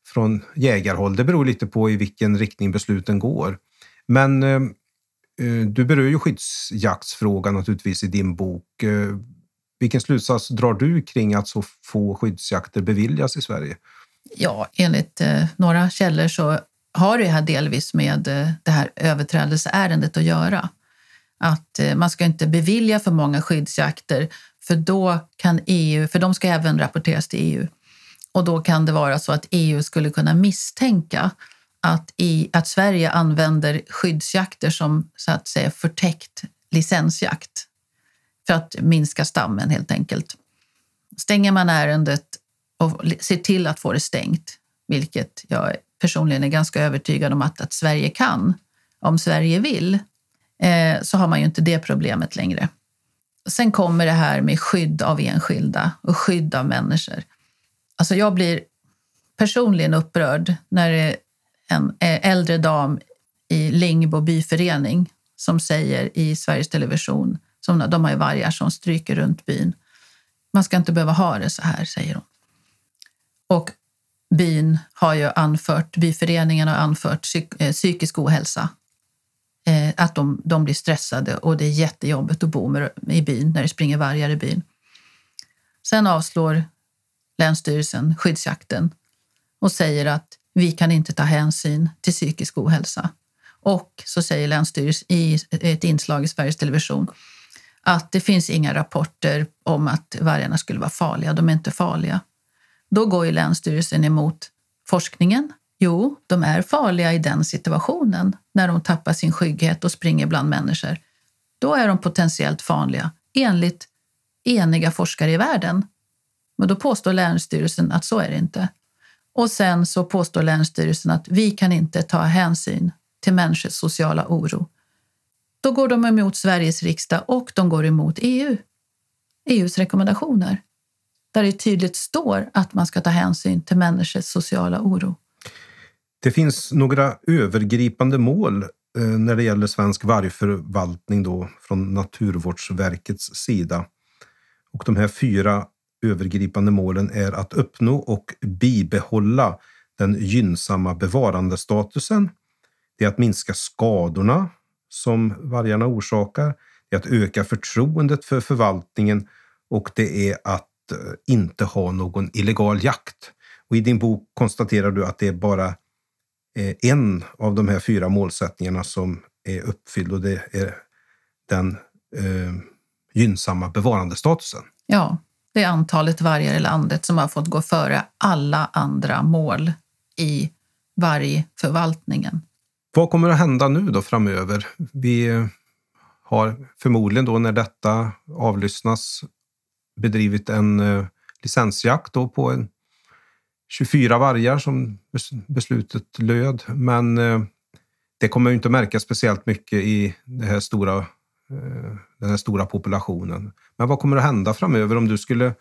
S2: från jägarhåll. Det beror lite på i vilken riktning besluten går. Men eh, eh, du berör ju skyddsjaktsfrågan naturligtvis i din bok. Eh, vilken slutsats drar du kring att så få skyddsjakter beviljas i Sverige?
S1: Ja, enligt eh, några källor så har det här delvis med eh, det här överträdelseärendet att göra. Att eh, man ska inte bevilja för många skyddsjakter för då kan EU, för de ska även rapporteras till EU, och då kan det vara så att EU skulle kunna misstänka att, i, att Sverige använder skyddsjakter som så att säga förtäckt licensjakt för att minska stammen helt enkelt. Stänger man ärendet och ser till att få det stängt, vilket jag personligen är ganska övertygad om att, att Sverige kan, om Sverige vill, eh, så har man ju inte det problemet längre. Sen kommer det här med skydd av enskilda och skydd av människor. Alltså jag blir personligen upprörd när det är en eh, äldre dam i Lingbo byförening som säger i Sveriges Television, som, de har ju vargar som stryker runt byn. Man ska inte behöva ha det så här, säger hon. Och byn har ju anfört, byföreningen har anfört psyk, eh, psykisk ohälsa. Eh, att de, de blir stressade och det är jättejobbigt att bo med, i byn när det springer vargar i byn. Sen avslår Länsstyrelsen skyddsjakten och säger att vi kan inte ta hänsyn till psykisk ohälsa. Och så säger Länsstyrelsen i ett inslag i Sveriges Television att det finns inga rapporter om att vargarna skulle vara farliga. De är inte farliga. Då går ju Länsstyrelsen emot forskningen. Jo, de är farliga i den situationen när de tappar sin skygghet och springer bland människor. Då är de potentiellt farliga enligt eniga forskare i världen. Men då påstår Länsstyrelsen att så är det inte. Och sen så påstår Länsstyrelsen att vi kan inte ta hänsyn till människors sociala oro. Då går de emot Sveriges riksdag och de går emot EU. EUs rekommendationer. Där det tydligt står att man ska ta hänsyn till människors sociala oro.
S2: Det finns några övergripande mål eh, när det gäller svensk vargförvaltning då, från Naturvårdsverkets sida. Och de här fyra övergripande målen är att uppnå och bibehålla den gynnsamma bevarandestatusen. Det är att minska skadorna som vargarna orsakar. Det är att öka förtroendet för förvaltningen och det är att eh, inte ha någon illegal jakt. Och I din bok konstaterar du att det är bara eh, en av de här fyra målsättningarna som är uppfylld och det är den eh, gynnsamma bevarandestatusen.
S1: Ja, det är antalet vargar i landet som har fått gå före alla andra mål i vargförvaltningen.
S2: Vad kommer att hända nu då framöver? Vi har förmodligen då när detta avlyssnas bedrivit en eh, licensjakt då på en 24 vargar som beslutet löd. Men eh, det kommer inte att märkas speciellt mycket i det här stora, Eh, den här stora populationen. Men vad kommer att hända framöver om du skulle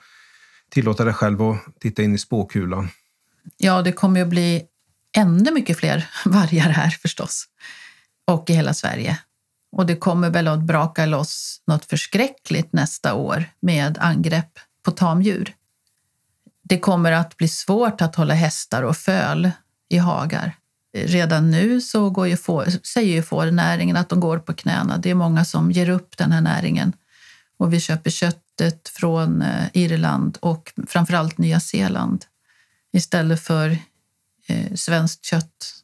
S2: tillåta dig själv att titta in i spåkulan?
S1: Ja, det kommer att bli ännu mycket fler vargar här förstås. Och i hela Sverige. Och det kommer väl att braka loss något förskräckligt nästa år med angrepp på tamdjur. Det kommer att bli svårt att hålla hästar och föl i hagar. Redan nu så går ju får, säger ju fårnäringen att de går på knäna. Det är många som ger upp den här näringen. Och vi köper köttet från eh, Irland och framförallt Nya Zeeland istället för eh, svenskt kött.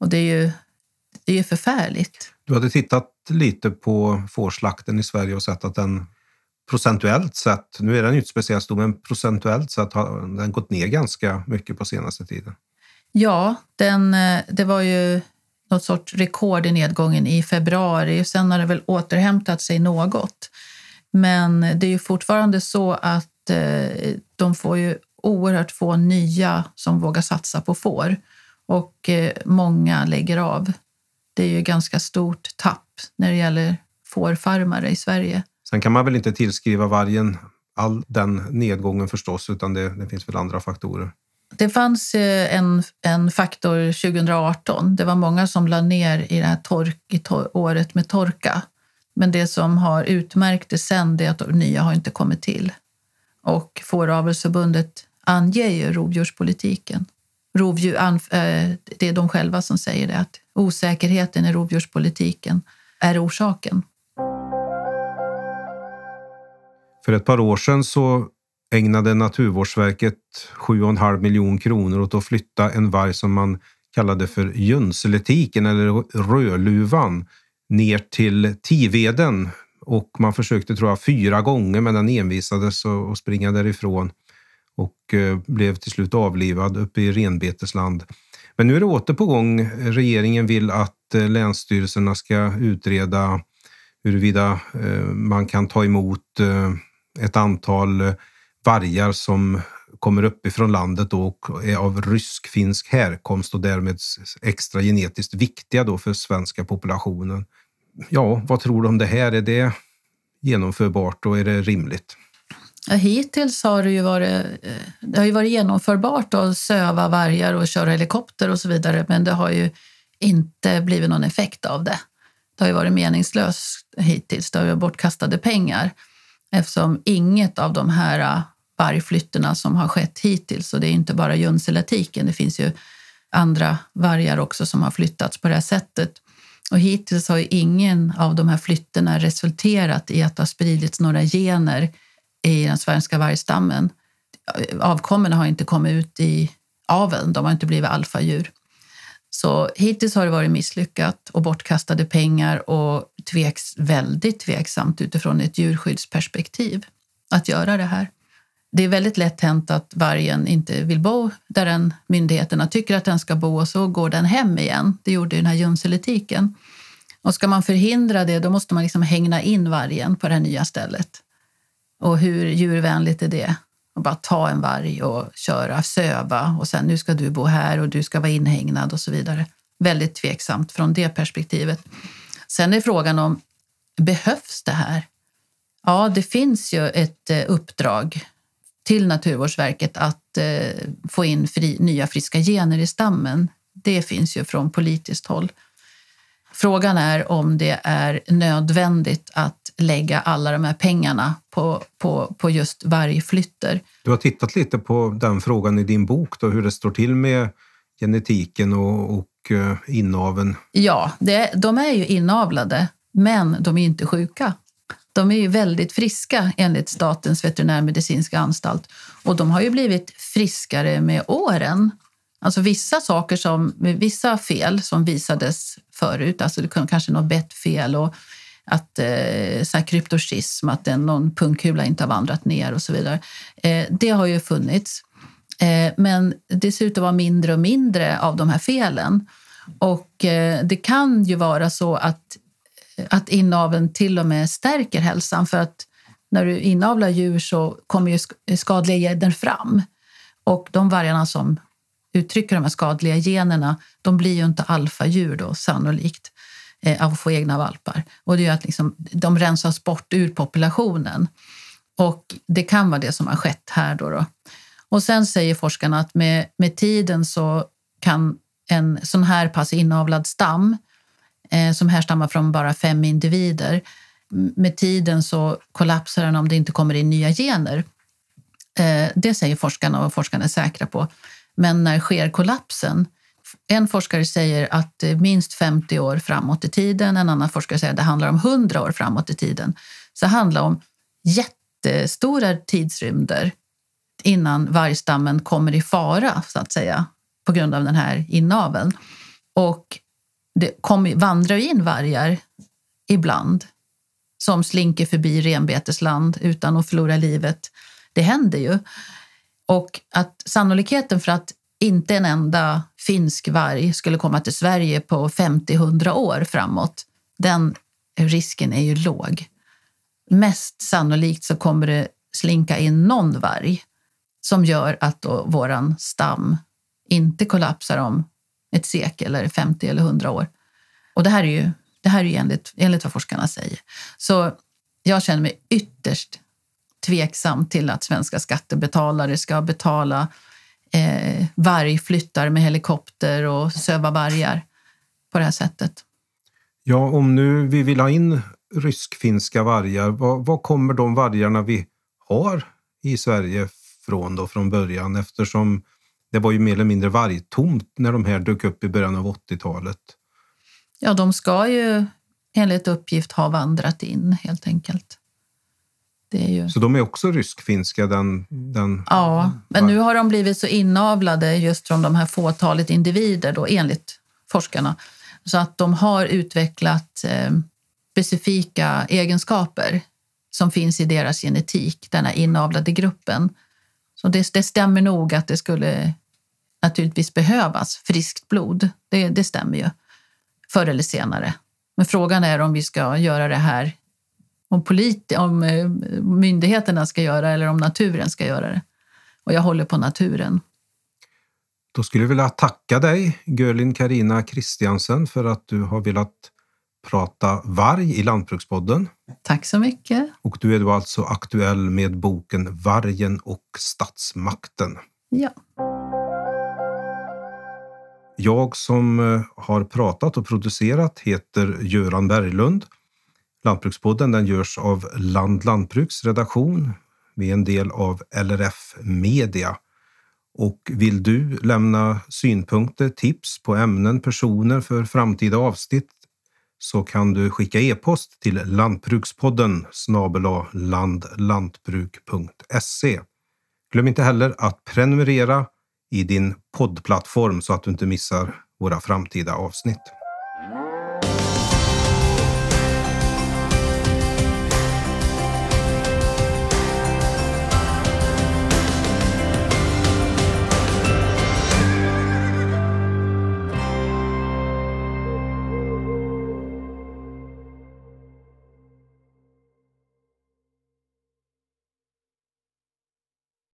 S1: Och det är ju det är förfärligt.
S2: Du hade tittat lite på fårslakten i Sverige och sett att den procentuellt sett, nu är den ju inte speciellt stor, men procentuellt sett har den gått ner ganska mycket på senaste tiden.
S1: Ja, den, eh, det var ju något sorts rekord i nedgången i februari. Sen har det väl återhämtat sig något. Men det är ju fortfarande så att eh, de får ju oerhört få nya som vågar satsa på får och eh, många lägger av. Det är ju ganska stort tapp när det gäller fårfarmare i Sverige.
S2: Sen kan man väl inte tillskriva vargen all den nedgången förstås, utan det, det finns väl andra faktorer.
S1: Det fanns eh, en, en faktor 2018. Det var många som la ner i det här tork, i tor året med torka. Men det som har utmärkt det sen är att de nya har inte kommit till. Och Fåravelsförbundet anger ju rovdjurspolitiken. Rovdjur, eh, det är de själva som säger det, att osäkerheten i rovdjurspolitiken är orsaken.
S2: För ett par år sedan så ägnade Naturvårdsverket 7,5 miljoner kronor åt att flytta en varg som man kallade för Jönseletiken eller Rödluvan ner till Tiveden och man försökte tror jag fyra gånger men den envisades att springa därifrån och eh, blev till slut avlivad uppe i renbetesland. Men nu är det åter på gång. Regeringen vill att eh, länsstyrelserna ska utreda huruvida eh, man kan ta emot ett antal vargar som kommer uppifrån landet och är av rysk-finsk härkomst och därmed extra genetiskt viktiga då för svenska populationen. Ja, vad tror du om det här? Är det genomförbart och är det rimligt?
S1: Ja, hittills har det ju varit, eh, det har ju varit genomförbart att söva vargar och köra helikopter och så vidare, men det har ju inte blivit någon effekt av det. Det har ju varit meningslöst hittills. Det har ju bortkastade pengar eftersom inget av de här vargflytterna som har skett hittills, och det är inte bara Junseletiken, det finns ju andra vargar också som har flyttats på det här sättet. Och hittills har ju ingen av de här flytterna resulterat i att det har spridits några gener i den svenska vargstammen. Avkommorna har inte kommit ut i aveln, de har inte blivit alfadjur. Så hittills har det varit misslyckat och bortkastade pengar och tveks, väldigt tveksamt utifrån ett djurskyddsperspektiv att göra det här. Det är väldigt lätt hänt att vargen inte vill bo där den myndigheterna tycker att den ska bo och så går den hem igen. Det gjorde ju den här Junseletiken. Och ska man förhindra det, då måste man liksom hängna in vargen på det här nya stället. Och hur djurvänligt är det? och bara ta en varg och köra, söva och sen nu ska du bo här och du ska vara inhägnad och så vidare. Väldigt tveksamt från det perspektivet. Sen är frågan om, behövs det här? Ja, det finns ju ett eh, uppdrag till Naturvårdsverket att eh, få in fri, nya friska gener i stammen. Det finns ju från politiskt håll. Frågan är om det är nödvändigt att lägga alla de här pengarna på, på, på just vargflytter.
S2: Du har tittat lite på den frågan i din bok, då, hur det står till med genetiken och, och uh, inaveln.
S1: Ja, det, de är ju inavlade, men de är inte sjuka. De är ju väldigt friska enligt Statens veterinärmedicinska anstalt och de har ju blivit friskare med åren. Alltså vissa saker som, vissa fel som visades förut, alltså det kunde kanske något bettfel och att eh, så kryptoschism, att en, någon pungkula inte har vandrat ner och så vidare. Eh, det har ju funnits. Eh, men det ser ut att vara mindre och mindre av de här felen. Och eh, det kan ju vara så att, att inaveln till och med stärker hälsan för att när du inavlar djur så kommer ju skadliga gener fram. Och de vargarna som uttrycker de här skadliga generna, de blir ju inte alfadjur då sannolikt eh, av att få egna valpar. Och det gör att liksom, de rensas bort ur populationen. Och det kan vara det som har skett här. Då, då. Och sen säger forskarna att med, med tiden så kan en sån här pass inavlad stam eh, Eh, som härstammar från bara fem individer, med tiden så kollapsar den om det inte kommer in nya gener. Eh, det säger forskarna och forskarna är säkra på. Men när sker kollapsen? En forskare säger att det är minst 50 år framåt i tiden. En annan forskare säger att det handlar om 100 år framåt i tiden. Så det handlar om jättestora tidsrymder innan vargstammen kommer i fara, så att säga, på grund av den här inaveln. Och det kom, vandrar in vargar ibland som slinker förbi renbetesland utan att förlora livet. Det händer ju. Och att sannolikheten för att inte en enda finsk varg skulle komma till Sverige på 50-100 år framåt, den risken är ju låg. Mest sannolikt så kommer det slinka in någon varg som gör att vår stam inte kollapsar om ett sekel eller 50 eller 100 år. Och det här är ju, det här är ju enligt, enligt vad forskarna säger. Så jag känner mig ytterst tveksam till att svenska skattebetalare ska betala eh, vargflyttar med helikopter och söva vargar på det här sättet.
S2: Ja, om nu vi vill ha in rysk-finska vargar, var, vad kommer de vargarna vi har i Sverige från då från början? Eftersom det var ju mer eller mindre vargtomt när de här dök upp i början av 80-talet.
S1: Ja, de ska ju enligt uppgift ha vandrat in helt enkelt.
S2: Ju... Så de är också rysk-finska? Den, den...
S1: Ja, men nu har de blivit så inavlade just från de här fåtalet individer, då, enligt forskarna, så att de har utvecklat eh, specifika egenskaper som finns i deras genetik, den här inavlade gruppen. Så det, det stämmer nog att det skulle naturligtvis behövas friskt blod. Det, det stämmer ju, förr eller senare. Men frågan är om vi ska göra det här om, polit, om eh, myndigheterna ska göra eller om naturen ska göra det. och jag håller på naturen.
S2: Då skulle jag vilja tacka dig, Görlin Karina Kristiansen, för att du har velat prata varg i Lantbrukspodden.
S1: Tack så mycket.
S2: Och du är då alltså aktuell med boken Vargen och statsmakten.
S1: Ja.
S2: Jag som eh, har pratat och producerat heter Göran Berglund. Lantbrukspodden den görs av Land Lantbruks redaktion. Vi är en del av LRF Media. Och vill du lämna synpunkter, tips på ämnen, personer för framtida avsnitt så kan du skicka e-post till lantbrukspodden snabela landlantbruk.se. Glöm inte heller att prenumerera i din poddplattform så att du inte missar våra framtida avsnitt.